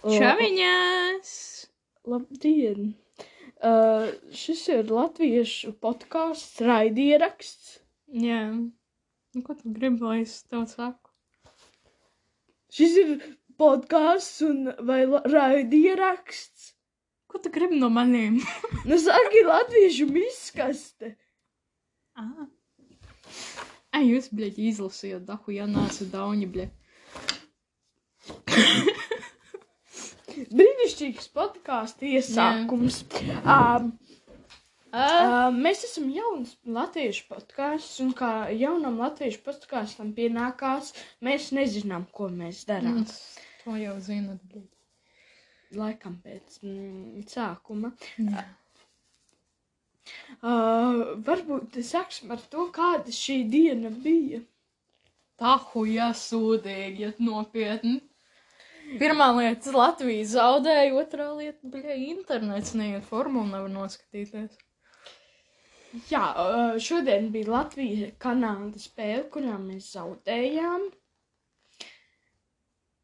Čaviņās! Labdien! Uh, šis ir latviešu podkāsts, raidieraksts. Jā. Nu, ko tu gribi, lai es tev saku? Šis ir podkāsts un vai raidieraksts. Ko tu gribi no maniem? Nu, saki, latviešu miskaste. ah. Ai, jūs, bļaļ, izlasījāt, dahu, ja nāca dauņi, bļaļ. Brīnišķīgs podkāsts iesākums. Um, uh, mēs esam jauns latviešu podkāsts, un kā jaunam latviešu podkāstam pienākās, mēs nezinām, ko mēs darām. To jau zinat, bļaļ. Laikam pēc mm, sākuma. Jā. Uh, varbūt sāksim ar to, kāda šī diena bija. Tahu, ja sūdīgi, ja nopietni. Pirmā lieta - Latvija zaudēja, otrā lieta - bļaļ, internets neiet formulu, nevar noskatīties. Jā, uh, šodien bija Latvija-Kanāda spēle, kurā mēs zaudējām.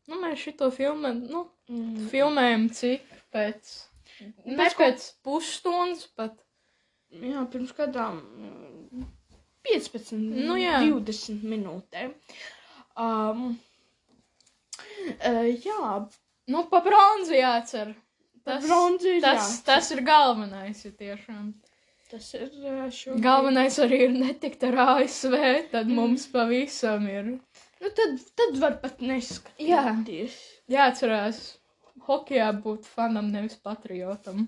Nu, mēs šito filmu, nu, Mm. filmējam cik pēc. Ne Pēc pēc pusstundas, bet Jā, pirms kādām mm, 15, Nu jā. 20 minūtēm. Um, uh, jā, Nu, pa bronzu jācer. Tas, bronzu ir tas, jācer. tas ir galvenais, ja tiešām. tas ir uh, šo. Galvenais arī ir netikt ar ASV, tad Mm. mums pavisam ir Nu, tad, tad var pat neskatīties. jāatcerās, hokejā būt fanam, nevis patriotam.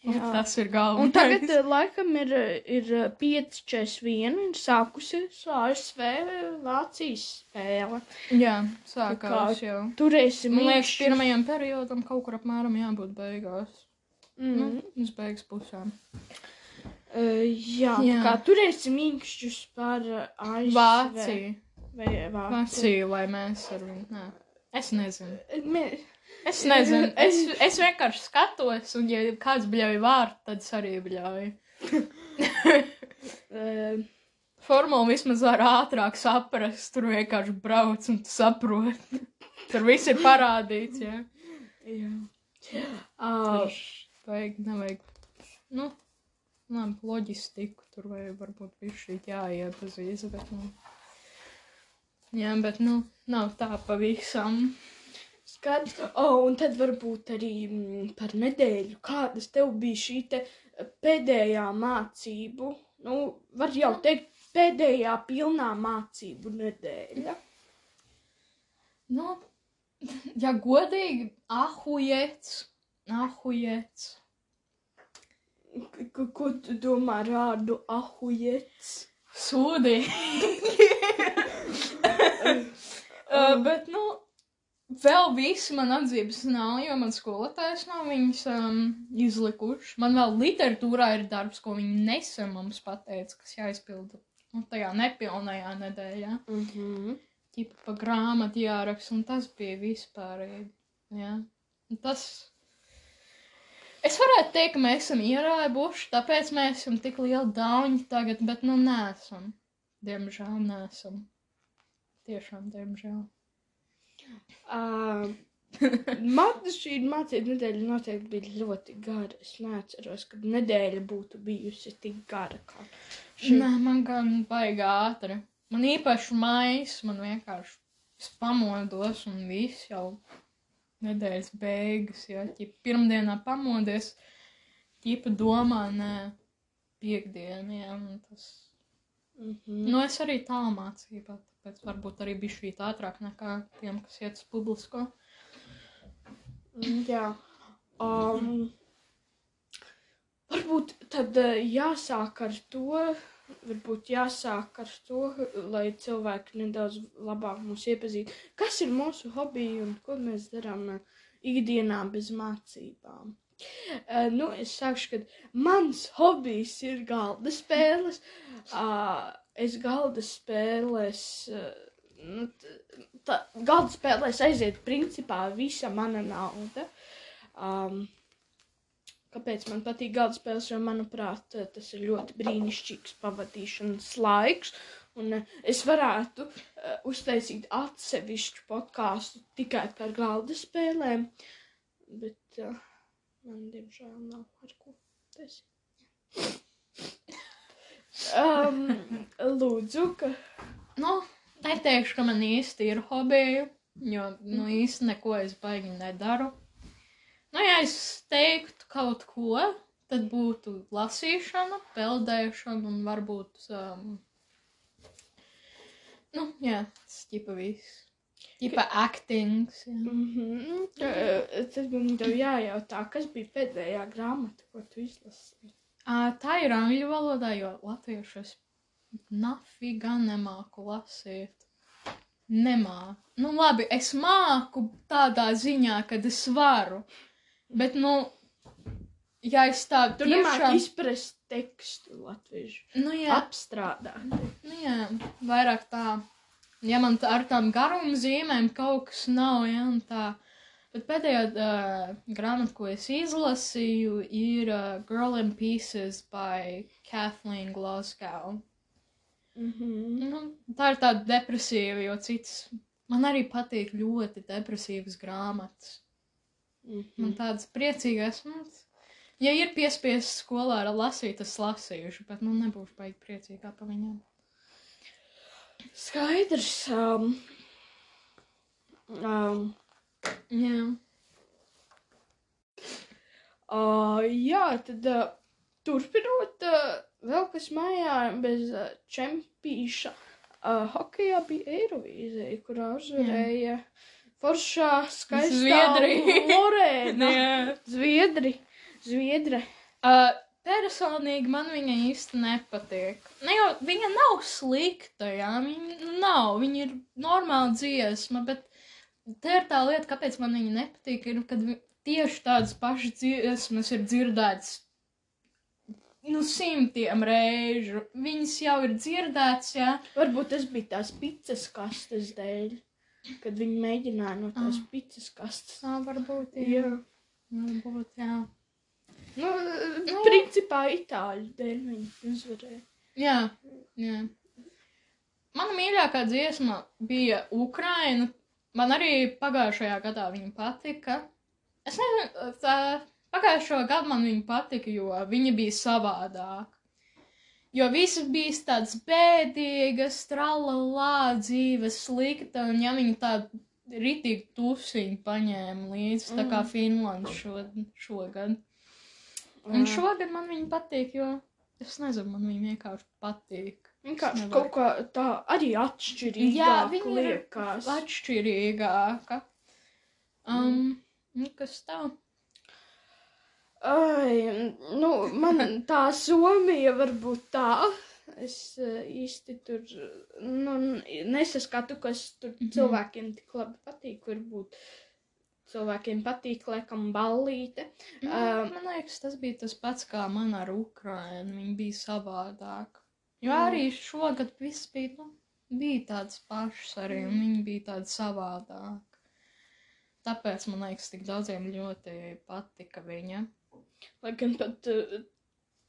Tas ir galvenais. Un tagad uh, laikam ir, uh, ir 5-4-1 un sākusies ASV Vācijas spēle. Jā, Kā- sākās jau. Turēsim Man liekas, pirmajam periodam kaut kur apmēram jābūt beigās. Mm. Nu, uz beigas pusēm. Uh, jā, jā. Kā turēsim īkšķus par ASV. Vācija. Vai Vācija? Vācija, lai mēs ar viņu. Nē. Es nezinu. Mē, Es nezinu. Es, es vienkārši skatos, un, ja kāds bļauj vārdu, tad es arī bļauju. Formula vismaz var ātrāk saprast, tur vienkārši brauc un tu saproti. Tur viss ir parādīts, jā. jā. Uh, Tur vajag, nevajag. Nu, labi, loģistiku tur vajag varbūt visu šī jāiepazīst, bet, nu. Jā, bet, nu, nav tā pavisam. Skaidrs. Oh, un tad varbūt arī mm, par nedēļu. Kādas tev bija šī te pēdējā mācību? Nu, var jau teikt, pēdējā pilnā mācību nedēļa. Nu, ja godīgi, ahujets, ahujets. Ko, ko tu domā ar vārdu ahujets? Sūdīgi. uh, bet, nu, vēl visi man atzības nav, jo man skolotājs nav viņas um, izlikuši. Man vēl literatūrā ir darbs, ko viņi nesen mums pateica, kas jāizpilda nu, tajā nepilnajā nedēļā. Mm -hmm. Ķipa pa grāmatu jāraksta, un tas bija vispārīgi. Un tas. Es varētu teikt, ka mēs esam ierābuši, tāpēc mēs esam tik lieli dauņi tagad, bet nu nesam. Diemžēl nesam. Tiešām, diemžēl. Uh, man šī mācību nedēļa noteikti bija ļoti gara. Es neatceros, kad nedēļa būtu bijusi tik gara kā šī. Nē, man gan baigā ātri. Man īpaši mājas, man vienkārši es pamodos un viss jau nedēļas beigas, ja ķip pirmdienā pamodies, ķipa domā, nē, piekdienā, un tas. Mm -hmm. Nu, es arī tā mācībā, tāpēc varbūt arī bija šī ātrāk nekā tiem, kas iet uz publisko. Jā. Um, varbūt tad uh, jāsāk ar to. Varbūt jāsāk ar to, lai cilvēki nedaudz labāk mūs iepazītu. Kas ir mūsu hobiji un ko mēs darām uh, ikdienā bez mācībām? Uh, nu, es sākšu, ka mans hobijs ir galda spēles. Uh, es galda spēlēs. Uh, nu, tā, galda spēlēs aiziet principā visa mana nauda. Um, kāpēc man patīk galda spēles? Jo, manuprāt, tas ir ļoti brīnišķīgs pavadīšanas laiks. Un eh, es varētu uh, uztaisīt atsevišķu podkāstu tikai par galda spēlēm. bet uh, man, diemžēl, nav ar ko taisīt. Um, lūdzu, ka Nu, neteikšu, ka man īsti ir hobija, jo, nu, īsti neko es baigi nedaru. Nu, ja es teiktu kaut ko, tad būtu lasīšana, peldēšana un varbūt, um, nu, jā, tas ķipa viss. Ķipa actings, jā. mm -hmm, tad man tev jājautā, kas bija pēdējā grāmata, ko tu izlasīji. Tā ir angļu valodā, jo latviešu es nafiga nemāku lasīt. Nemāku. Nu, labi, es māku tādā ziņā, kad es varu. Bet, nu, ja es tādu Tu nemāki izprast tekstu latviešu. nu, jā, Apstrādāt. nu, jā, vairāk tā. Ja man tā ar tām garuma zīmēm kaut kas nav, ja, un tā. Bet pēdējā uh, grāmata, ko es izlasīju, ir uh, Girl in Pieces by Kathleen Glasgow. Mm -hmm. Nu, tā ir tāda depresīva, jo cits man arī patīk ļoti depresīvas grāmatas. Mm Man -hmm. tādas priecīgas, nu, ja ir piespiests skolā ar lasīt, es lasījuši, bet nu nebūšu baigi priecīgā pa viņiem. Skaidrs. Um, um, Jā, uh, jā, tad uh, turpinot, uh, vēl kas mājā bez uh, čempīša. Uh, hokejā bija Eirovīzija, kurā uzvarēja foršā skaistā Zviedrija. Lorēna. jā. Zviedri. Zviedre. Uh, personīgi man viņa īsti nepatīk. Ne jau viņa nav slikta, jā, viņa nav, viņa ir normāla dziesma, bet te ir tā lieta, kāpēc man viņa nepatīk, ir, kad tieši tādas pašas dziesmas ir dzirdētas. Nu, simtiem reižu. Viņas jau ir dzirdētas, jā. Varbūt tas bija tās pizzas kastes dēļ, kad viņi mēģināja no tās Ah. pizzas kastes. Tā varbūt, Jā. Varbūt, jā. Nu, Nu. nu, principā itāļu dēļ viņi uzvarēja. Jā, jā. Mana mīļākā dziesma bija Ukraina. Man arī pagājušajā gadā viņa patika. Es nezinu, tā pagājušo gadu man viņa patika, jo viņa bija savādāka. Jo visas bija tādas bēdīgas, tralalā, dzīve slikta, un ja viņi tādu ritīgi tusiņu paņēma līdzi, tā kā Mm. Finlands šo, šogad. Un šogad man viņa patīk, jo es nezinu, man viņa vienkārši patīk. Vienkārši nevaru. kaut kā tā arī atšķirīga. Jā, viņa ir liekas. Atšķirīgāka. Um, nu, kas tā? Ai, nu, man tā Somija varbūt tā. Es eh, īsti tur nu, nesaskatu, kas tur Mhm. cilvēkiem tik labi patīk. Varbūt cilvēkiem patīk, laikam, ballīte. Nu, Um, man liekas, tas bija tas pats kā man ar Ukrainu. Viņa bija savādāka. Jo Mm. arī šogad viss bija, nu, bija tāds pašs arī, un viņi bija tādi savādāki. Tāpēc man liekas, tik daudziem ļoti patika viņa. Lai gan pat uh,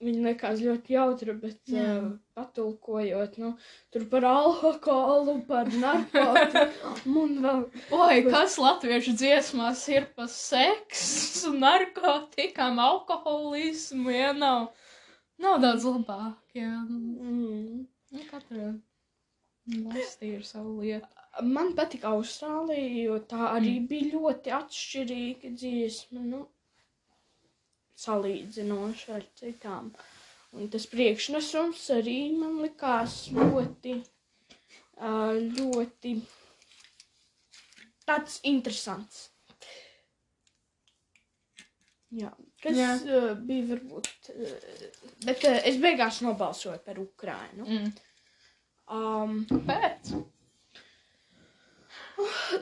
viņa likās ļoti jautra, bet Jā. uh, patulkojot, nu, tur par alkoholu, par narkotiku un vēl. Oi, kas latviešu dziesmās ir par seksu, narkotikām, alkoholismu, ja nav, nav daudz labāk, jā. Mm. Nu, katra valstī ir savu lietu. Man patika Austrālija, jo tā arī mm. bija ļoti atšķirīga dziesma, nu, salīdzinoši ar citām. Un tas priekšnesums arī man likās ļoti, ļoti tāds interesants. Jā, kas Jā. Jā. bija varbūt, ā, bet ā, es beigās nobalsoju par Ukrainu. Mm. Um, Pēc?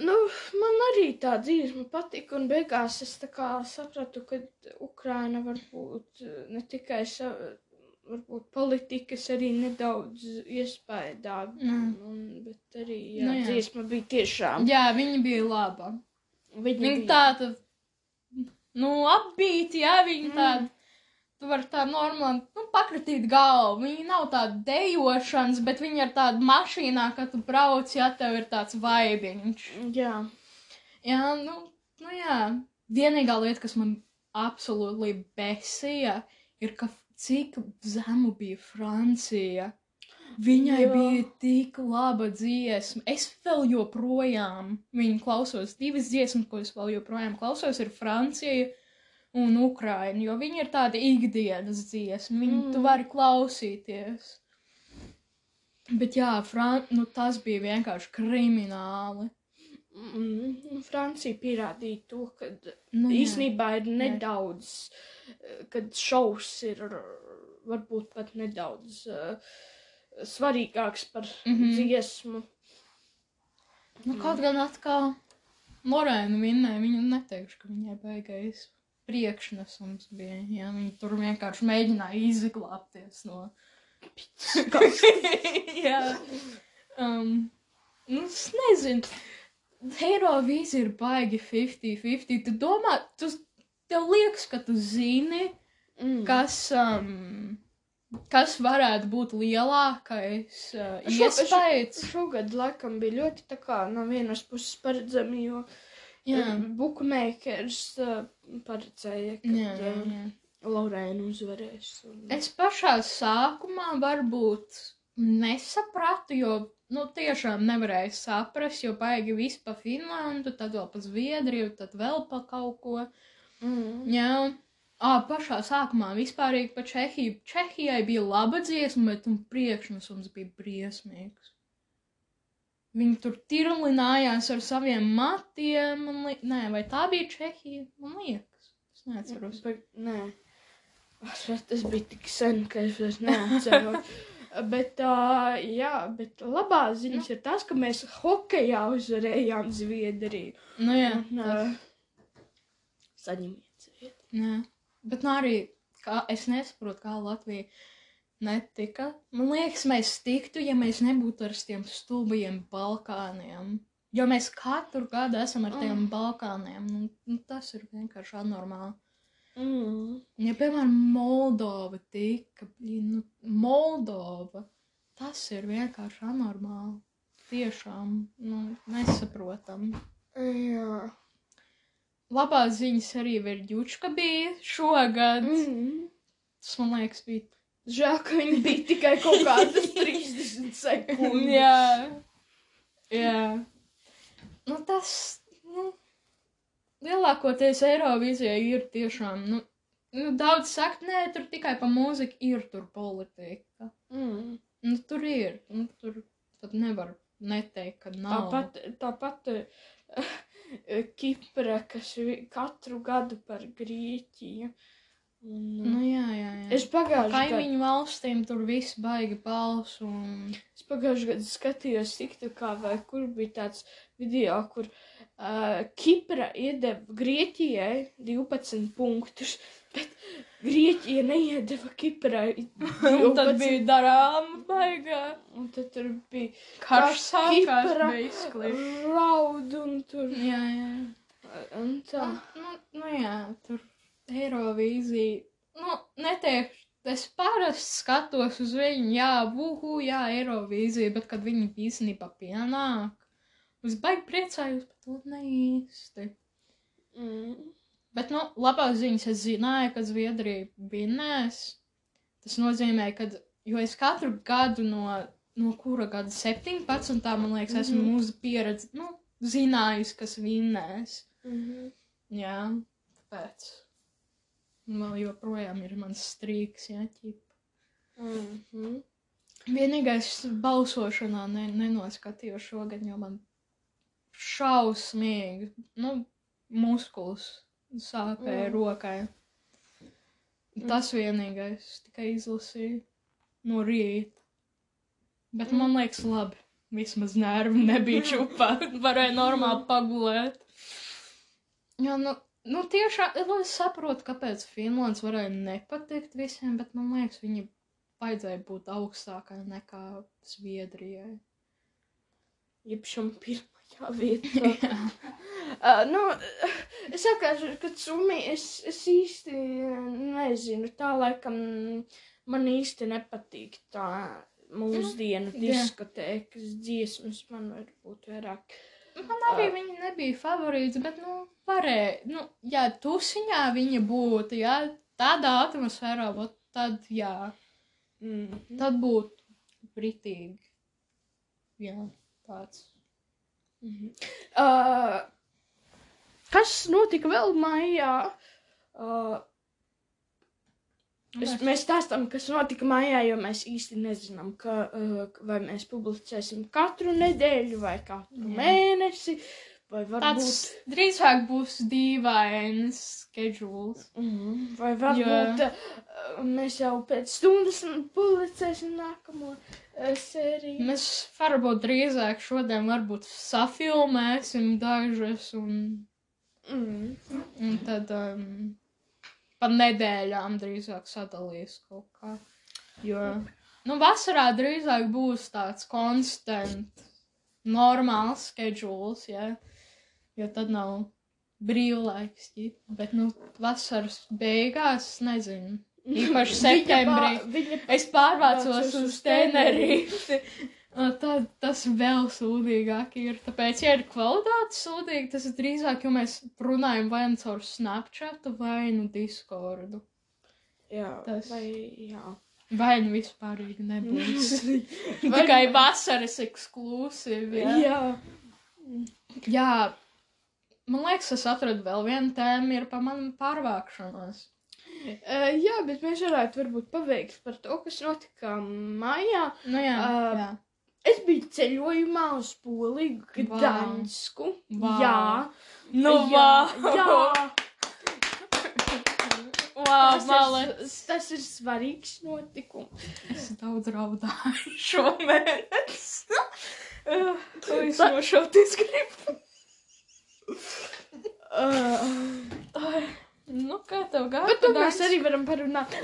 Nu, man arī tā dziesma patika, un beigās es sapratu, ka Ukraina varbūt ne tikai sa, varbūt politikas arī nedaudz iespējā, Mm. un, bet arī jā, Nu nu, jā. dziesma bija tiešām. Jā, viņa bija laba. Viņa Viņa bija- tāda, nu, apbīti, jā, viņa Mm. tāda, tu vari tā normāli, nu, pakratīt galvu. Viņa nav tāda dejošanas, bet viņa ir tāda mašīnā, kad tu brauc, ja tev ir tāds vaibiņš. Jā, Jā, nu, nu jā, vienīgā lieta, kas man absolūti besīja, ir, ka cik zemu bija Francija. Viņai Jā. bija tik laba dziesma. Es vēl joprojām viņu klausos. Divas dziesmas, ko es vēl joprojām klausos, ir Francija un Ukraina. Jo viņi ir tādi ikdienas dziesmas. Viņu mm. tu vari klausīties. Bet jā, Fran nu, tas bija vienkārši krimināli. Mm, Francija pierādīja to, ka Nu, jā. īsnībā ir nedaudz, eh, kad šovs ir varbūt pat nedaudz uh, svarīgāks par mm. -hmm. dziesmu. Nu, kaut gan atkal Lorēna vinnēja, viņu neteikšu, ka viņai beigais priekšnesums bija. Jā, viņa tur vienkārši mēģināja izglābties no jā. Um, nu, es nezinu. Eirovīzija ir baigi 50-50. Tu domā, tu, tev liekas, ka tu zini, Mm. kas, um, kas varētu būt lielākais uh, iespējas. Šogad laikam bija ļoti tā kā no vienas puses paredzami, jo Jā, Bookmakers uh, paredzēja, ka jā, jā. jā. Lorēna uzvarēs. Un... Es pašā sākumā varbūt nesapratu, jo, nu, tiešām nevarēju saprast, jo baigi viss pa Finlandu, tad vēl pa Zviedriju, tad vēl pa kaut ko. Mm. Jā, Ā, pašā sākumā vispārīgi pa Čehiju. Čehijai bija laba dziesma, bet un priekšnesums bija briesmīgs. Viņi tur tirlinājās ar saviem matiem. Li... Nē, vai tā bija Čehija? Man liekas. Es neatceros. Bet, nē, Ar- tas bija tik sen, ka es vairs neatceros. bet, uh, jā, bet labā ziņas ir tas, ka mēs hokejā uzvarējām Zviedriju. Nu, jā, Un, tas- uh, saņemiet Zviedriju. Bet nu arī kā, es nesaprotu, kā Latvija netika. Man liekas, mēs tiktu, ja mēs nebūtu ar tiem stulbajiem Balkāniem. Jo mēs katru gadu esam ar tiem Mm. Balkāniem. Nu, nu, tas ir vienkārši anormāli. Mm. Ja, piemēram, Moldova tika, nu, Moldova, tas ir vienkārši anormāli. Tiešām, nu, nesaprotam. Jā. Labās ziņas arī Verģučka bija šogad. Mm. Tas, man liekas, bija Žēl, ka viņi bija tikai kaut kādas 30 sekundes. Jā, jā. Nu, tas, nu, lielākoties Eirovīzijā ir tiešām, nu, nu, daudz saka, nē, tur tikai pa mūziku ir tur politika. Mm. Nu, tur ir, nu, tur tad nevar neteikt, ka nav. Tāpat, tāpat eh, Kipra, kas katru gadu par Grieķiju. Un, Nu, jā, jā, jā. es pagājušajā gadā Kaimiņu valstīm tur viss baigi balsu un... Es pagājušajā gadā skatījos TikTokā, vai kur bija tāds video, kur uh, Kipra iedeva Grieķijai 12 punktus, bet Grieķija neiedeva Kiprai 12. Un tad bija darāma baigā. Un tad tur bija Karš sākās, basically. raud un tur. Jā, jā. Un tā. Nu, nu jā, tur Eirovīzija. Nu, neteikšu, es parasti skatos uz viņu, jā, vuhu, jā, Eirovīzija, bet kad viņi īstenībā pienāk, es baigi priecājos par to neīsti. Mm. Bet, nu, labās ziņas es zināju, ka Zviedrija vinnēs. Tas nozīmē, ka, jo es katru gadu no, no kura gada 17, man liekas, esmu Mhm. mūsu pieredzi, nu, zinājusi, kas vinnēs. Mm -hmm. Jā, tāpēc. Un Vēl joprojām ir mans strīks, jā, ķip. Mm -hmm. Vienīgais balsošanā ne, nenoskatījos šogad, jo man šausmīgi, nu, muskulis sāpēja Mm. rokai. Tas vienīgais tikai izlasīju no rīta. Bet man liekas, labi. Vismaz nervi nebija čupā. Varēja normāli pagulēt. Jā, nu, nu tiešām es saprotu, kāpēc Finlands varēja nepatikt visiem, bet man liekas, viņi vajadzēja būt augstākai nekā Zviedrijai. Jeb šam pirmajā vietā. uh, nu, es saku, ka Sumija, es, es īsti nezinu, tā laikam man īsti nepatīk tā mūsdienu Jā. diskotēkas dziesmas, man varbūt vairāk. Man arī viņa nebija favorīts, bet, nu, varēja. Nu, ja tusiņā viņa būtu, ja tādā atmosfērā, tad, jā, Mm. tad būtu britīgi. Jā, tāds. Mhm. Uh, kas notika vēl maijā? Uh, es, mēs stāstām, kas notika maijā, jo mēs īsti nezinām, ka, uh, vai mēs publicēsim katru nedēļu vai katru Jā. mēnesi. Vai varbūt, Tāds drīzāk būs dīvains schedules. mm, vai varbūt uh, mēs jau pēc stundas publicēsim nākamo uh, sēriju. Mēs varbūt drīzāk šodien varbūt safilmēsim dažas un, Mm. un tad um, pa nedēļām drīzāk sadalīs kaut kā. Jo, nu, vasarā drīzāk būs tāds konstant, normāls schedules, ja, jo tad nav brīvlaiks, bet, nu, vasaras beigās, nezinu. Īpaši septembrī. Viņa, pā- viņa Es pārvācos uz. Un Tad tas vēl sūdīgāk ir. Tāpēc, ja ir kvalitāte sūdīga, tas ir drīzāk, jo mēs runājam vai nu caur Snapchat, vai nu Discordu. Jā, Tas- vai, jā. Vai nu vispārīgi nebūs. Tikai vasaras ekskluzīvi. Jā. jā. jā, man liekas, es atradu vēl vienu tēmu, ir par manu pārvākšanos. Uh, jā, bet mēs varētu varbūt paveikt par to, kas notika maijā. Nu, jā, Ā, jā. Es biju ceļojumā uz Poliju. Gdaņsku. Vau. Jā, Nu, jā, vau. jā. Wow, Tas, malec. ir, tas ir svarīgs notikums. Es daudz raudāju šomēnes. To es nošauties gribu. Uh, Ai, Nu, kā tev gāja? bet to mēs arī varam parunāt.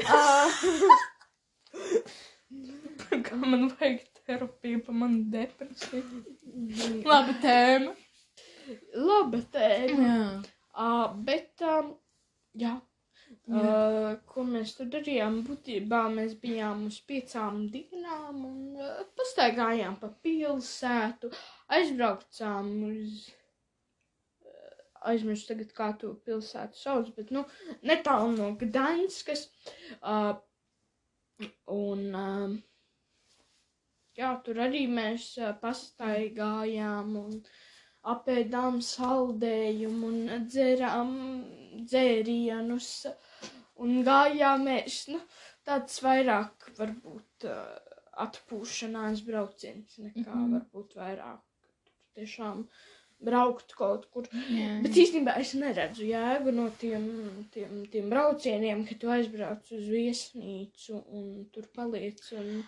Uh, Kā man vajag terapiju par manu depresiju. Labi tēma. Laba tēma. Jā. Uh, bet, um, jā. Uh, ko mēs tur darījām? Būtībā mēs bijām uz piecām dienām un uh, pastaigājām pa pilsētu, aizbraucām uz. uh, Aizmirsu tagad, kā to pilsētu sauc, bet, nu, netālu no Gdaņskas. Uh, un, uh, jā, tur arī mēs uh, pastaigājām un apēdām saldējumu un dzērām dzērienus un gājāmies, nu, tāds vairāk varbūt uh, atpūšanās brauciens nekā mm. -hmm. varbūt vairāk tiešām braukt kaut kur. Jā. Bet īstenībā es neredzu jēgu no tiem, tiem, tiem braucieniem, ka tu aizbrauc uz viesnīcu un tur paliec. Un...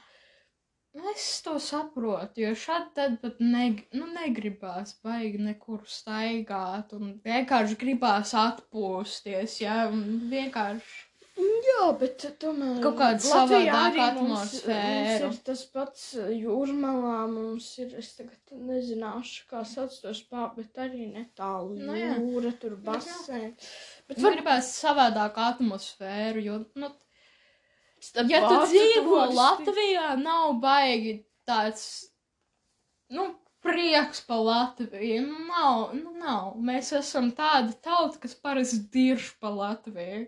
Es to saprotu, jo šādi tad pat neg nu, negribās baigi nekur staigāt un vienkārši gribās atpūsties, jā, un vienkārši. Jā, bet tomēr Kaut kāda savādāka mums- atmosfēra. Mums ir tas pats jūrmalā, mums ir, es tagad nezināšu, kā sauc to spā, bet arī netālu Nu jā. jūra, tur basēn. Bet Man var, gribās savādāku atmosfēru, jo, nu, starp ja tu dzīvo Latvijā, nav baigi tāds, nu, prieks pa Latviju. Nu, Nav, nu, nav. Mēs esam tāda tauta, kas parasti dirž pa Latviju.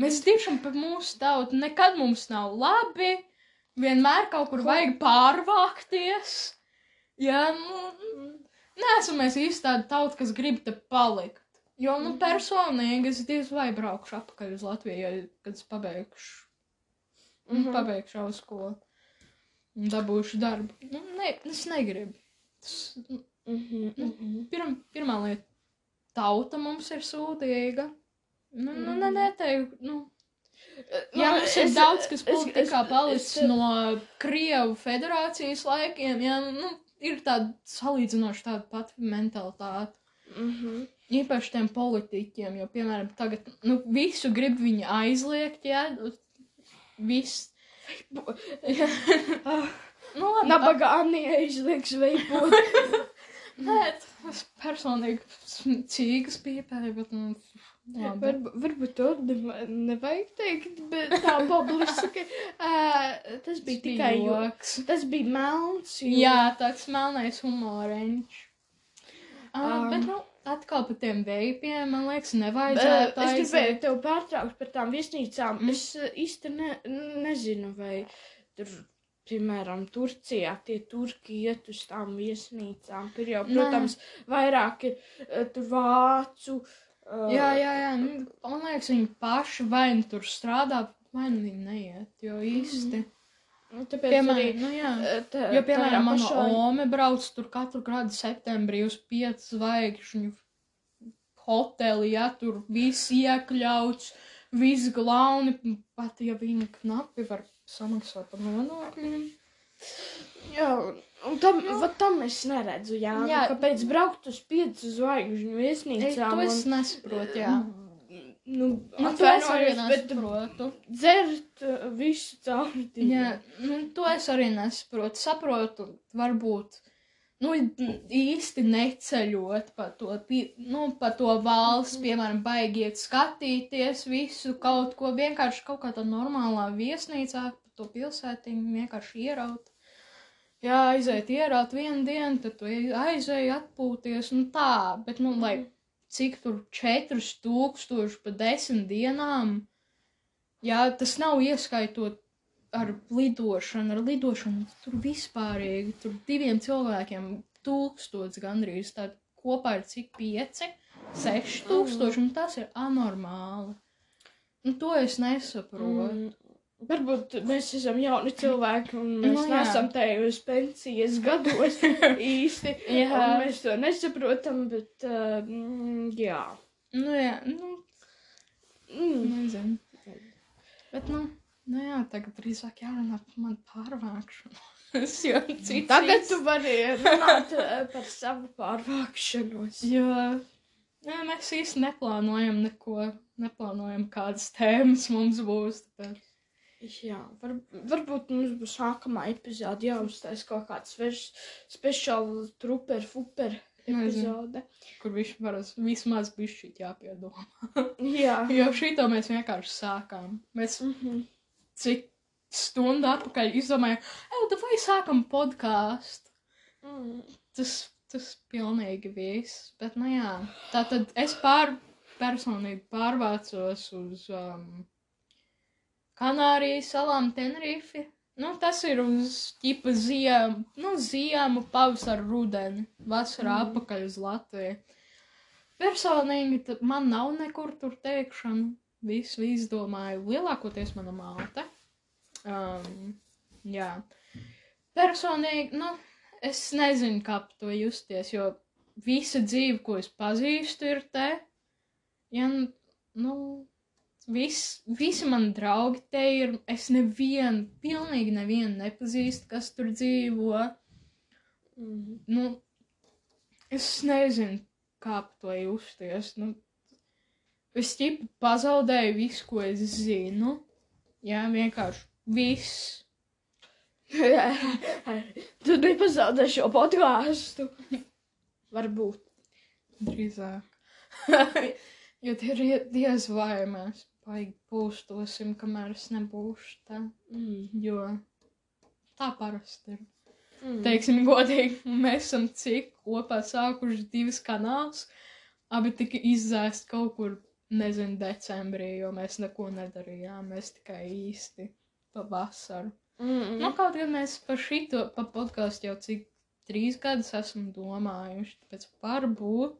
Mēs diršam pa mūsu tautu. Nekad mums nav labi. Vienmēr kaut kur vajag pārvākties. Jā, nu, neesam mēs īsti tāda tauta, kas grib te palikt. Jo, nu, Mhm. personīgi es diez vai braukšu atpakaļ uz Latviju, kad es pabeigšu Un Mhm. pabeigšu jau skolu. Un dabūšu darbu. Nu, ne, es negribu. Tas, nu, Mhm, mhm. pirm, pirmā lieta - tauta mums ir sūdīga. Nu, nu Mhm. neteiktu, nu. Nu, Jā, mums ir es- daudz, kas politikā palicis no Krievu federācijas laikiem. Jā, nu, ir tāda salīdzinoši tāda pati mentalitāte. Mhm. Īpaši tiem politiķiem, jo, piemēram, tagad nu, visu grib viņi aizliegt, jā, viss. Ah, nu, labi, Nabaga Anija izlieks veipot. Nē, tas personīgi cīgas pīpēja, bet, nu, Varb, varbūt to neva- nevajag teikt, bet tā publiski. Uh, tas bija tikai joks. joks. Tas bija melns. jo- Jā, tāds melnais humoriņš. Uh, bet, Um. nu, atkal par tiem veipiem, man liekas, Bet, nevajadzētu Es gribēju tev pārtraukt par tām viesnīcām. Mm. Es īsti ne, nezinu, vai tur, piemēram, Turcijā tie turki iet uz tām viesnīcām. Tur jau, Nē. protams, vairāk ir tur vācu. Eh, Jā, jā, jā. Nu, man liekas, viņi paši vai nu tur strādā, vai nu viņi neiet. Jo īsti. nu, Tāpēc Piemēram, arī. nu, jā. tā- Jo, piemēram, mana pašā- ome brauc tur katru gadu septembrī uz piecu zvaigžņu hoteli, ja tur viss iekļauts, viss glauni, pat ja viņi knapi var samaksāt par nodokļiem. Jā, un tam, nu. tam es neredzu, jā, jā. Jā. kāpēc braukt uz piecu zvaigžņu Es viesnīcām. to es un, nesaprotu, jā. Nu, Nu, to es arī nesaprotu. dzert uh, visu cauri. Jā, nu, to es arī nesaprotu. Saprotu, varbūt. Nu, īsti neceļot pa to, nu, pa to valsts, piemēram, baigiet skatīties visu kaut ko, vienkārši kaut kā tā normālā viesnīcā, pa to pilsētiņu vienkārši ieraut. Jā, aiziet ieraut vienu dienu, tad tu aizēji atpūties, nu tā, bet, nu, lai cik tur 4000 pa desmit dienām, jā, tas nav ieskaitot ar lidošanu, ar lidošanu tur vispārīgi, tur diviem cilvēkiem tūkstots gandrīz, tā kopā ir cik pieci, seši tūkstoši, un tas ir anormāli. Un to es nesaprotu. Mm. Varbūt mēs esam jauni cilvēki, un mēs Nu, nu, jā. nesam tajos pensijas gados īsti. Jā. Mēs to nesaprotam, bet uh, mm, jā. Nu, jā, nu, Mm. nezinu. Bet, nu, nu jā, tagad drīzāk jārunā par manu pārvākšanu. Es jau cits. Tagad īsts. tu vari runāt uh, par savu pārvākšanos. Jo nē, mēs īsti neplānojam neko, neplānojam kādas tēmas mums būs. Tāpēc. Jā, var, varbūt mums būs nākamā epizode jāuztais kaut kāds svešs, speciāls truper, fuper Nezinu. epizode. Kur viņš var vismaz bišķīt jāpiedomā. Jā. Jo šito mēs vienkārši sākām. Mēs Mm -hmm. cik stundu atpakaļ izdomājām, ej, tu vai sākam podkāstu. mm. Tas, tas pilnīgi viss. Bet, nu jā, tā tad es pār, personīgi pārvācos uz um, Kanārijas salām Tenerifi. Nu, tas ir uz ķipa ziemu, nu, ziemu, pavasaru, rudeni, vasarā Mhm. atpakaļ uz Latviju. Personīgi man nav nekur tur teikšana. Visu izdomāju. Lielākoties mana māte. Um, jā. Personīgi, nu, es nezinu, kā to justies, jo visa dzīve, ko es pazīstu, ir te. Ja, nu, vis, visi mani draugi te ir. Es nevienu, pilnīgi nevienu nepazīstu, kas tur dzīvo. Mm. Nu, es nezinu, kā par to justies. Nu, es tipu pazaudēju visu, ko es zinu. Jā, vienkārši viss. tu nepazaudē šo podkāstu. Varbūt. Drīzāk. jo tie ir diez vai mēs baigi pūstosim, kamēr es nebūšu tā. Mm. Jo tā parasti ir. Mm. Teiksim, godīgi, mēs esam cik kopā sākuši divas kanālus. Abi tika izzēst kaut kur, nezinu, decembrī, jo mēs neko nedarījām. Mēs tikai īsti pa vasaru. Mm. Nu, kaut gan mēs par šito, pa podkāstu jau cik trīs gadus esam domājuši, tāpēc varbūt.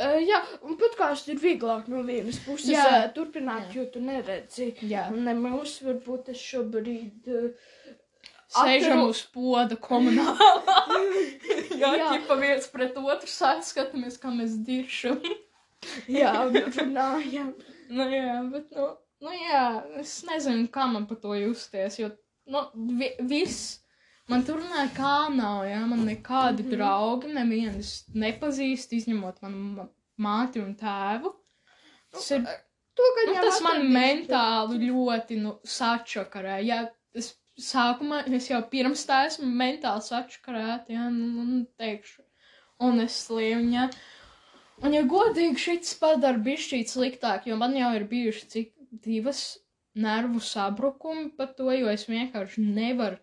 Uh, jā, un podkāstu ir vieglāk no vienas puses Jā. uh, turpināt, Jā. jo tu neredzi. Jā, Un nemaz varbūt es šobrīd. Uh, sēžam Atru- uz poda komunālā. Jā, Jā. ķipa viens pret otru saskatāmies, kā mēs diršam. jā, runājam. nu, jā, bet, nu, nu, jā, es nezinu, kā man par to justies, jo, nu, vi viss. Man tur nekā nav, jā, man nekādi mm. -hmm. draugi, nevienas nepazīst, izņemot manu ma- māti un tēvu. Tas ir To, ka Nu, tas man atradīšu, mentāli ļoti nu, sačakarē. Ja es sākumā, es jau pirms tā esmu mentāli sačakarēta, ja, nu, nu, teikšu, un es slimu, ja. Un, ja godīgi, šis padara bišķīt sliktāk, jo man jau ir bijuši cik divas nervu sabrukumi par to, jo es vienkārši nevaru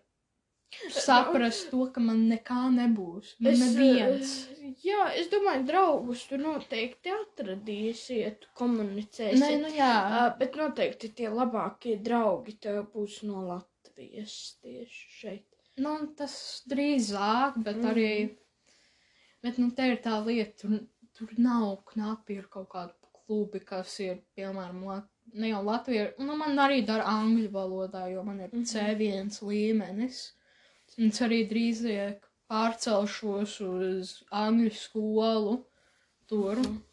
saprast to, ka man nekā nebūs. Man Es, neviens. eh, Jā, es domāju, draugus tu noteikti atradīsiet, komunicēsiet. Nē, nu jā. Uh, bet noteikti tie labākie draugi tev būs no Latvijas tieši šeit. Nu, tas drīzāk, bet Mhm. arī. Bet, nu, te ir tā lieta, tur, tur nav knapi ir kaut kādi klubi, kas ir, piemēram, Lat ne jau Latvijā, nu, man arī dara angļu valodā, jo man ir Mhm. C1 līmenis. Un es arī drīzāk pārcelšos uz angļu skolu tur. Mhm.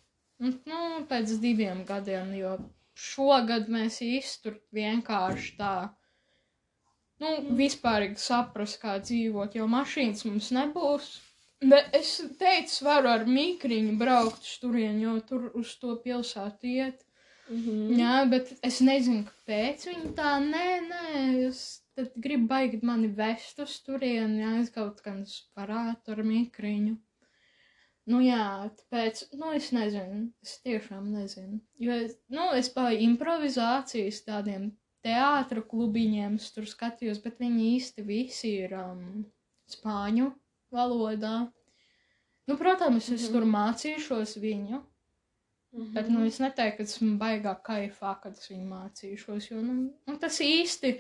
Un, nu, pēc diviem gadiem, jo šogad mēs īsti tur vienkārši tā, nu, vispārīgi saprast, kā dzīvot, jo mašīnas mums nebūs. Bet es teicu, varu ar mikriņu braukt uz turieni, jo tur uz to pilsētu iet. Mm -hmm. Jā, bet es nezinu, kāpēc viņi tā, nē, nē, es tad gribu baigt mani vest uz turieni, kaut gan varētu ar mikriņu. Nu jā, tāpēc, nu es nezinu, es tiešām nezinu. Jo, es, nu, es pa improvizācijas tādiem teātra klubiņiem es tur skatījos, bet viņi īsti visi ir um, spāņu valodā. Nu, protams, es Mhm. tur mācīšos viņu, Bet, nu, es neteiktu, ka esmu baigā kaifā, kad es viņu mācīšos, jo, nu, nu tas īsti.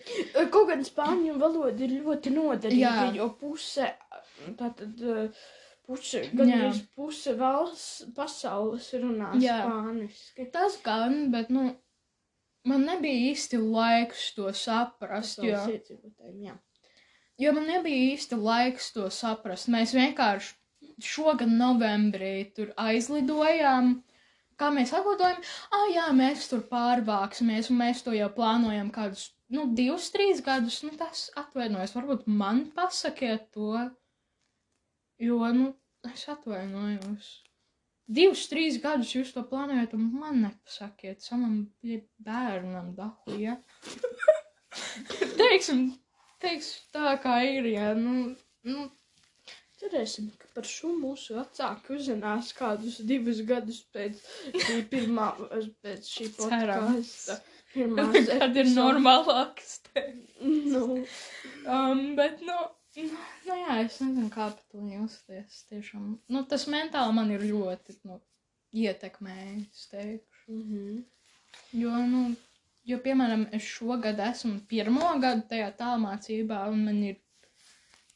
Kaut gan spāņu valoda ir ļoti noderīga, jo puse, tātad puse, gandrīz puse valsts pasaules runā Jā. spāniski. Tas gan, bet, nu, man nebija īsti laiks to saprast, jo, jā. jo man nebija īsti laiks to saprast. Mēs vienkārši šogad novembrī tur aizlidojām. Kā mēs atlidojam? Ah, jā, mēs tur pārvāksimies, un mēs to jau plānojam kādus, nu, divus, trīs gadus. Nu, tas atvainojas. Varbūt man pasakiet to, jo, nu, es atvainojos. Divus, trīs gadus jūs to plānojat, un man nepasakiet, bija bērnam dahu, ja? teiksim, teiksim tā kā ir, ja, nu, nu, Cerēsim, ka par šo mūsu vecāki uzzinās kādus divus gadus pēc šī pirmā, pēc šī podkāsta. Kad ir normālāks te. Nu, Um, bet, nu, nu, nu, jā, es nezinu, kā par to justies. Tiešām, nu, tas mentāli man ir ļoti, nu, ietekmējis, teikšu. mm -hmm. Jo, nu, jo, piemēram, es šogad esmu pirmo gadu tajā tālmācībā, un man ir,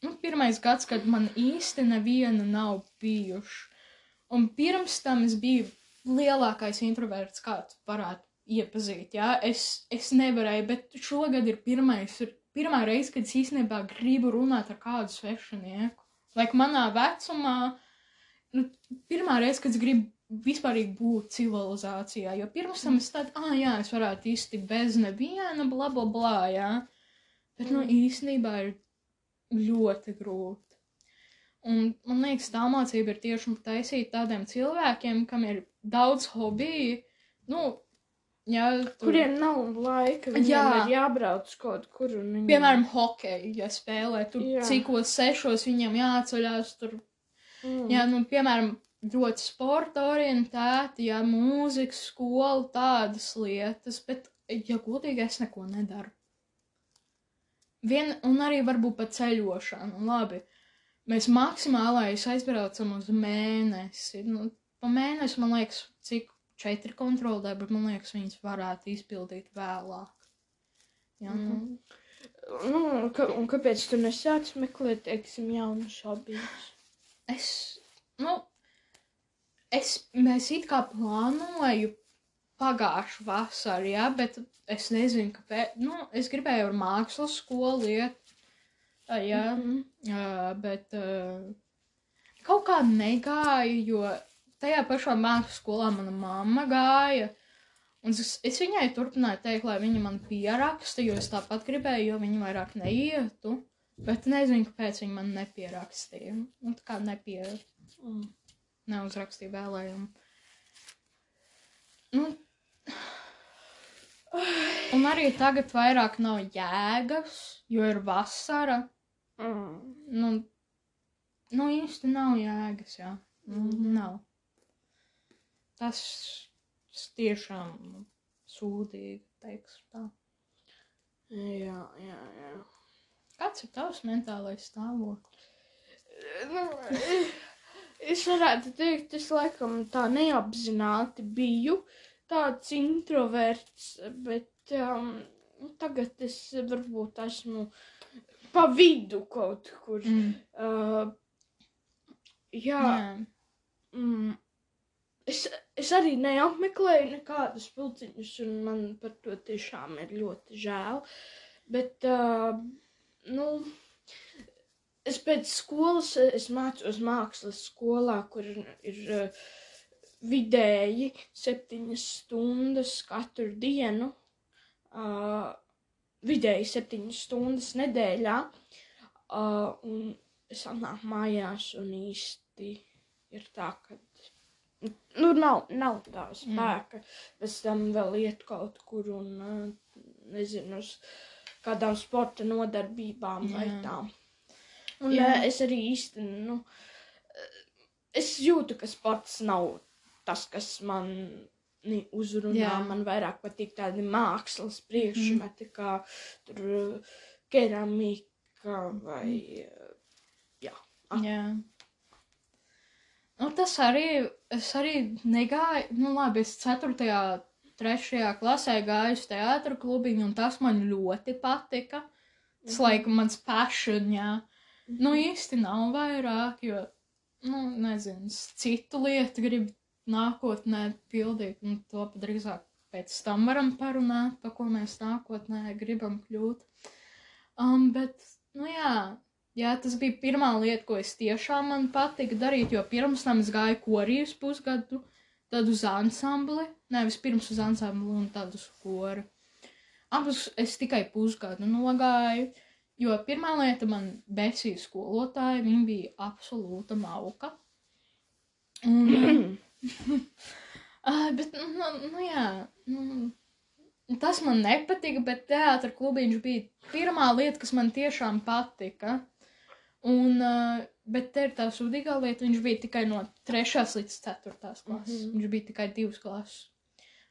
nu, pirmais gads, kad man īsti neviena nav bijuši. Un pirms tam es biju lielākais introverts, kāds varētu iepazīt, jā. Es, es nevarēju, bet šogad ir pirmais, ir pirmā reize, kad es īstenībā gribu runāt ar kādu svešinieku. Lai manā vecumā, nu, pirmā reize, kad es gribu vispārīgi būt civilizācijā, jo pirms tam es tādu, ah, jā, es varētu īsti bez neviena, bla, bla, bla, jā. Bet, nu, īstenībā ir ļoti grūti. Un man liekas, tā mācība ir tieši taisīta tādiem cilvēkiem, kam ir daudz hobiju, nu, jā, tur, Kuriem nav laika, Jā. ir jābrauc kaut kur viņi... piemēram, hokeju, ja spēlē, tur Jā. cikos sešos viņam jāceļās, tur mm. Jā, nu, piemēram, ļoti sporta orientēti, jā, mūzika, skola, tādas lietas, bet, ja godīgi, es neko nedaru. Vien, un arī varbūt pa ceļošanu, labi. Mēs maksimālais aizbraucam uz mēnesi. Nu, pa mēnesi, man liekas, cik četri kontrolē, bet man liekas, viņas varētu izpildīt vēlāk. Jā, nu, Mhm. Nu, ka, un kāpēc tu nesāc meklēt, teiksim, jaunus hobijus? Es, nu, es, mēs it kā plānoju pagājušu vasaru, jā, bet es nezinu, kāpēc, nu, es gribēju ar mākslas skolu iet, ā, jā, Mhm. jā, bet uh, kaut kā negāju, jo tajā pašā mākslas skolā mana mamma gāja, un es, es viņai turpināju teikt, lai viņa man pieraksta, jo es tāpat gribēju, jo viņa vairāk neietu. Bet nezinu, kāpēc viņi man nepierakstīja. Nu, tā kā nepie, Mm. neuzrakstīja vēlējumu. Nu, un arī tagad vairāk nav jēgas, jo ir vasara. Mm. Nu, nu īsti nav jēgas, jā. Nu, Mhm. nav. Tas tiešām sūdīgi, teiks tā. Jā, jā, jā. Kāds ir tavs mentālais stāvoklis? Nu, es varētu teikt, es laikam tā neapzināti biju tāds introverts, bet um, tagad es varbūt esmu pa vidu kaut kur. Mm. Uh, jā, Jā. mm, es, es arī neapmeklēju nekādus pulciņus, un man par to tiešām ir ļoti žēl. Bet, uh, nu, es pēc skolas, es mācos mākslas skolā, kur ir, ir uh, vidēji septiņas stundas katru dienu. Uh, vidēji septiņas stundas nedēļā. Uh, un es atnāku mājās un īsti ir tā, ka nu, nav, nav tā spēka. Pēc tam vēl iet kaut kur un uh, nezinu, uz kādām sporta nodarbībām vai Jā. tā. Un Jā. es arī īsti, nu, es jūtu, ka sports nav tas, kas man uzrunā. Jā. Man vairāk patīk tādi mākslas priekšmeti, mm. kā tur keramika vai. Jā. Ah. Jā. Nu, tas arī, es arī negāju, nu labi, es 4. 3. klasē gāju uz teātru klubiņu, un tas man ļoti patika. Tas, Mhm. laikam, mans passion, jā. Nu, īsti nav vairāk, jo, nu, nezinu, citu lietu gribu nākotnē pildīt, un to drīzāk pēc tam varam parunāt, pa ko mēs nākotnē gribam kļūt. Um, bet, nu jā, jā, tas bija pirmā lieta, ko es tiešām man patika darīt, jo pirms tam es gāju korijas pusgadu, tad uz ansambli, nevis pirms uz ansambli un tad uz koru. Abus es tikai pusgadu nogāju, jo pirmā lieta man besīja skolotāja, viņa bija absolūta mauka. Un, Ah, bet, nu, nu, nu jā, nu, tas man nepatika, bet teātris klubiņš bija pirmā lieta, kas man tiešām patika. Un, uh, bet te ir tā sudīgā lieta, viņš bija tikai no 3. līdz 4. klases. Mm. -hmm. Viņš bija tikai divas klases.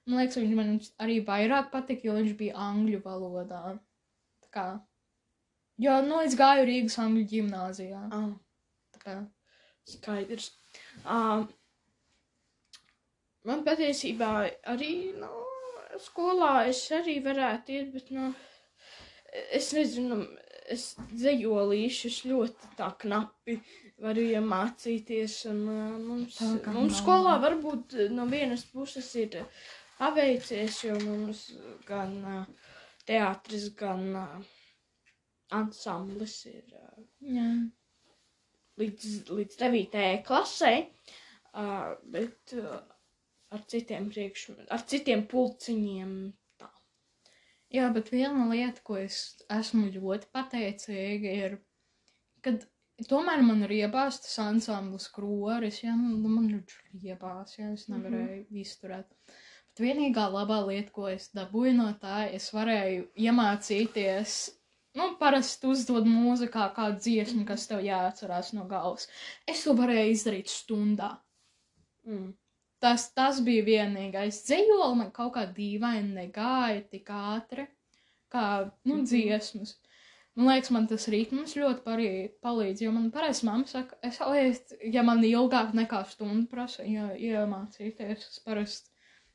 Man liekas, viņš man arī vairāk patika, jo viņš bija angļu valodā. Tā kā, jo, nu, es gāju Rīgas angļu ģimnāzijā. Ah. Tā kā, Skaidrs. Um, man patiesībā arī, nu, skolā es arī varētu iet, bet, nu, es nezinu, es dzējolīšus ļoti tā knapi varu iemācīties, un uh, mums, Tā mums skolā varbūt uh, no vienas puses ir paveicies, jo mums gan uh, teātris, gan ansamblis ir jā. līdz, līdz 9. klasē, uh, bet uh, ar citiem priekšmetiem, ar citiem pulciņiem. Tā. Jā, bet viena lieta, ko es esmu ļoti pateicīga, ir, kad tomēr man ir iebāzts tas ansamblis kroris, ja nu, man ir iebāzts, ja es nevarēju mm -hmm. izturēt. Bet vienīgā labā lieta, ko es dabūju no tā, es varēju iemācīties. Nu, parasti uzdod mūzikā kādu dziesmu, kas tev jāatcerās no galvas. Es to varēju izdarīt stundā. Mm. Tas, tas bija vienīgais. Dzējoli man kaut kā dīvaini negāja tik ātri, kā, nu, Mhm. dziesmas. Man liekas, man tas ritms ļoti parī, palīdz, jo man parasti mamma saka, es, es, ja man ilgāk nekā stundu prasa ja, iemācīties, es parasti,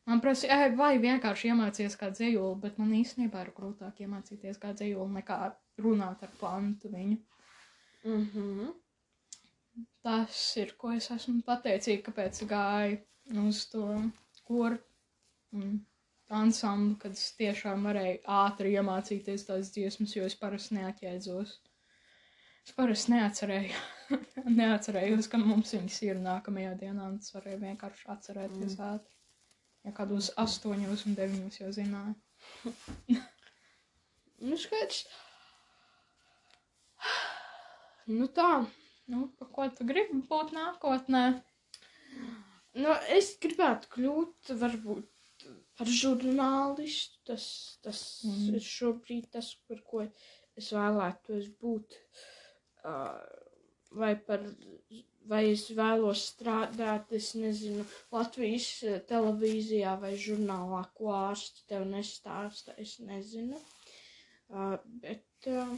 man prasa, "Ej, vai vienkārši iemācīties kā dzējoli, bet man īstenībā ir grūtāk iemācīties kā dzējoli nekā runāt ar plantu viņu. Mm -hmm. Tas ir, ko es esmu pateicīga, kāpēc gāju uz to koru un ansamblu, kad es tiešām varēju ātri iemācīties tās dziesmas, jo es parasti neatjēdzos. Es parasti neatcerēju, neatcerējos, ka mums viņas ir nākamajā dienā, un es varēju vienkārši atcerēties mm. ātri. Ja kādos astoņos un deviņos jau zināju. Nu, skaidrs. Nu tā, Nu, pa ko tu gribi būt nākotnē? Nu, es gribētu kļūt varbūt par žurnālistu. Tas, tas Mm. ir šobrīd tas, par ko es vēlētos būt. Uh, vai par, vai es vēlos strādāt, es nezinu, Latvijas televīzijā vai žurnālā, ko ārsti tev nestāsta, es nezinu. Uh, bet uh,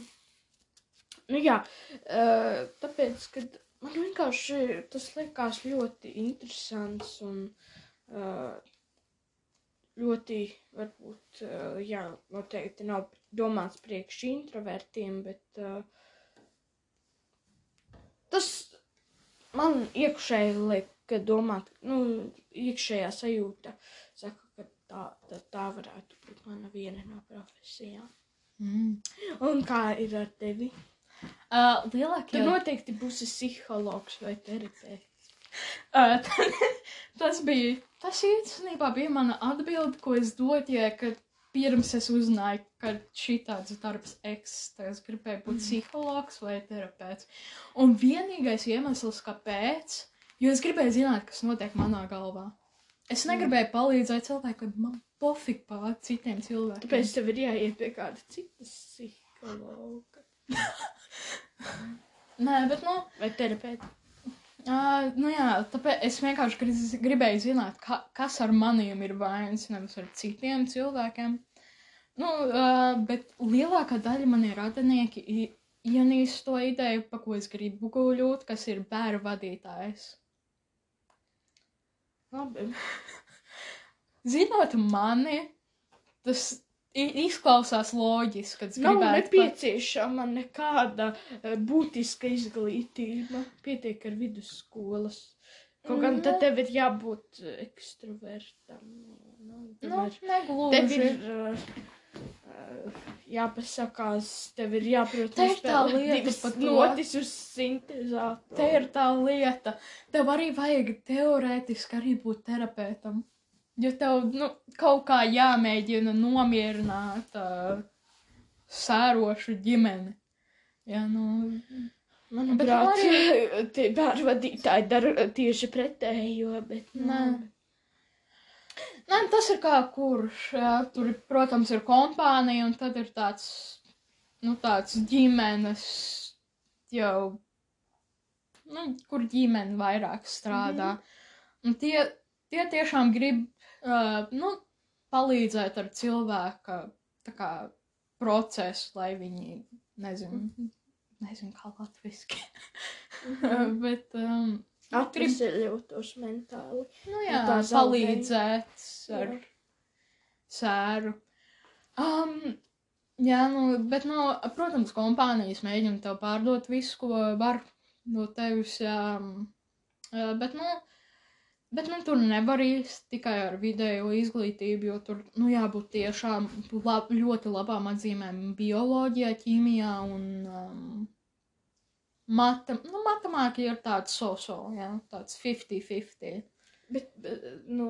Nu, jā, uh, tāpēc, kad man vienkārši tas likās ļoti interesants un uh, ļoti, varbūt, uh, jā, noteikti nav domāts priekš introvertiem, bet uh, tas man iekšēji liek domāt, nu, iekšējā sajūta saka, ka tā, tā, tā varētu būt mana viena no profesijām. Mm. Un kā ir ar tevi? Uh, lielākie noteikti būsi psihologs vai terapeits. Uh, tas bija. Tas īstenībā bija mana atbilde, ko es dotu, ja kad pirms es uzzināju, ka šī tāds darbs eksistē. Es gribēju būt psihologs vai terapeits. Un vienīgais iemesls, kāpēc, jo es gribēju zināt, kas notiek manā galvā. Es negribēju palīdzēt cilvēkiem, man pofīgi pār citiem cilvēkiem. Tāpēc tev ir jāiet pie kāda cita psihologa Nē, bet, nu, vai terapeita. Uh, nu jā, tāpēc es vienkārši gri- gribēju zināt, ka, kas ar maniem ir vainas, nevis ar citiem cilvēkiem. Nu, uh, bet lielākā daļa manie radinieki ienīst to ideju, pa ko es gribu guļot, kas ir bērnu vadītājs. Labi. Zinot mani, tas izklausās loģiski, es Nav gribētu. pat- nepieciešama nekāda eh, būtiska izglītība. Pietiek ar vidusskolas. Kaut gan tad Nu. tev ir jābūt eh, ekstravertam. Nu, Nu, ir- Tev negluži. ir uh, jāpasakās, tev ir jāprot divas notis uz sintezātoru. Te ir tā lieta. Tev arī vajag teorētiski arī būt terapeitam. Jo tev nu, kaut kā jāmēģina nomierināt uh, sērošu ģimeni. Jā, nu, Manuprāt, Bet tie bērnu vadītāji dara tieši pretējo, bet nu, Nē. Nē, tas ir kā kurš. Jā, tur, protams, ir kompānija, un tad ir tāds, nu, tāds ģimenes jau, nu, kur ģimene vairāk strādā. Mm. Un tie, tie tiešām grib, uh, nu, palīdzēt ar cilvēka, kā, procesu, lai viņi, nezinu, nezinu kā latviski, bet, um, atveseļotos mentāli. Nu jā, palīdzēt ar Jā. sēru. Um, jā, nu, bet, nu, protams, kompānijas mēģina tev pārdot visu, ko var no tevis. Jā, bet, nu, bet, nu, tur nevar īsti tikai ar video izglītību, jo tur, nu, jābūt tiešām lab, ļoti labām atzīmēm bioloģijā, ķīmijā un um, matem, nu, matemātikā ir tāds so-so, jā, tāds 50-50. Bet, bet, nu,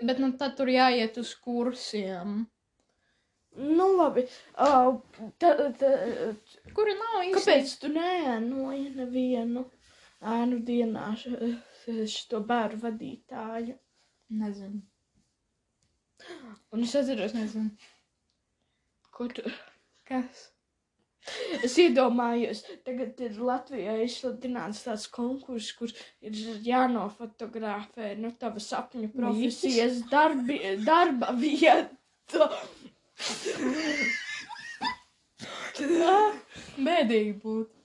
Bet nu, tad tur jāiet uz kursiem, nu labi. Uh, ta, ta, kuri nav īsti. kāpēc tu neēnoji nevienu ēnu dienā š- šo bērnu vadītāju? Nezinu. Un es atceros, Nezinu. ko tu. Kas? Es iedomājos, tagad ir Latvijā izsludināts tāds konkurss, kur ir jānofotografē nu, tava sapņu profesijas darbi, darba vieta. Bēdīgi būtu.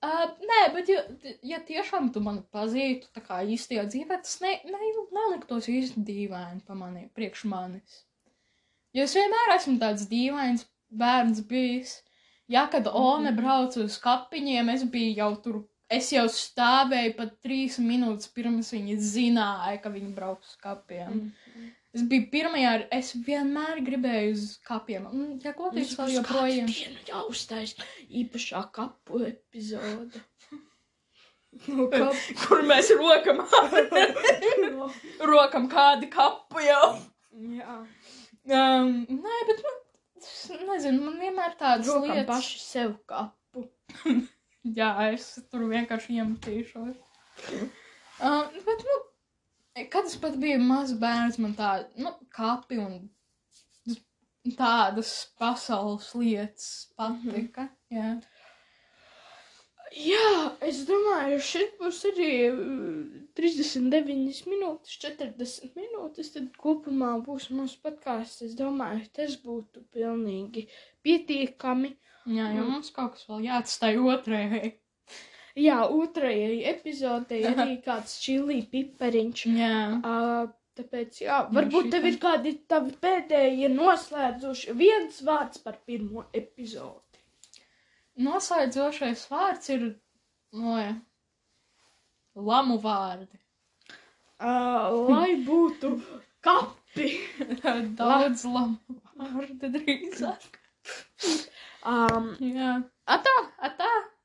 Uh, nē, bet ja, ja tiešām tu mani pazītu tā kā īstajā dzīvē, tas ne, ne, neliktos īsti dīvaini pa mani, priekš manis. Jo es vienmēr esmu tāds dīvains bērns bijis. Ja, kad One brauca uz kapiņiem, es biju jau tur, es jau stāvēju pat trīs minūtes pirms viņi zināja, ka viņi brauks uz kapiem. Es biju pirmajā, es vienmēr gribēju uz kapiem. Un, ja godīgi, vēl joprojām. Dienu jāuztais īpašā kapu epizode. No kap... Kur mēs rokam, rokam kādu kapu jau. Jā. Um, nē, bet man, nezinu, man vienmēr tādas Rokam lietas. paši sev kapu. Jā, es tur vienkārši iemetīšos. Um, bet, nu, kad es pat biju mazs bērns, man tā, nu, kapi un tādas pasaules lietas patika. Jā. Jā, es domāju, šeit būs arī uh, 39 minūtes, 40 minūtes. Tad kopumā būs mūsu podkāsts. Es domāju, tas būtu pilnīgi pietiekami. Jā, jo Mm. mums kaut kas vēl jāatstāj otrajai. Jā, otrajai epizodei arī kāds čili pipariņš. Jā. Uh, tāpēc, jā, varbūt tev ir kādi tavi pēdējie noslēdzoši viens vārds par pirmo epizodi. Noslēdzošais vārds ir no lamu vārdi. Uh, lai būtu kapi. Daudz lamu vārdu drīzāk. Um, Jā. Atā, atā.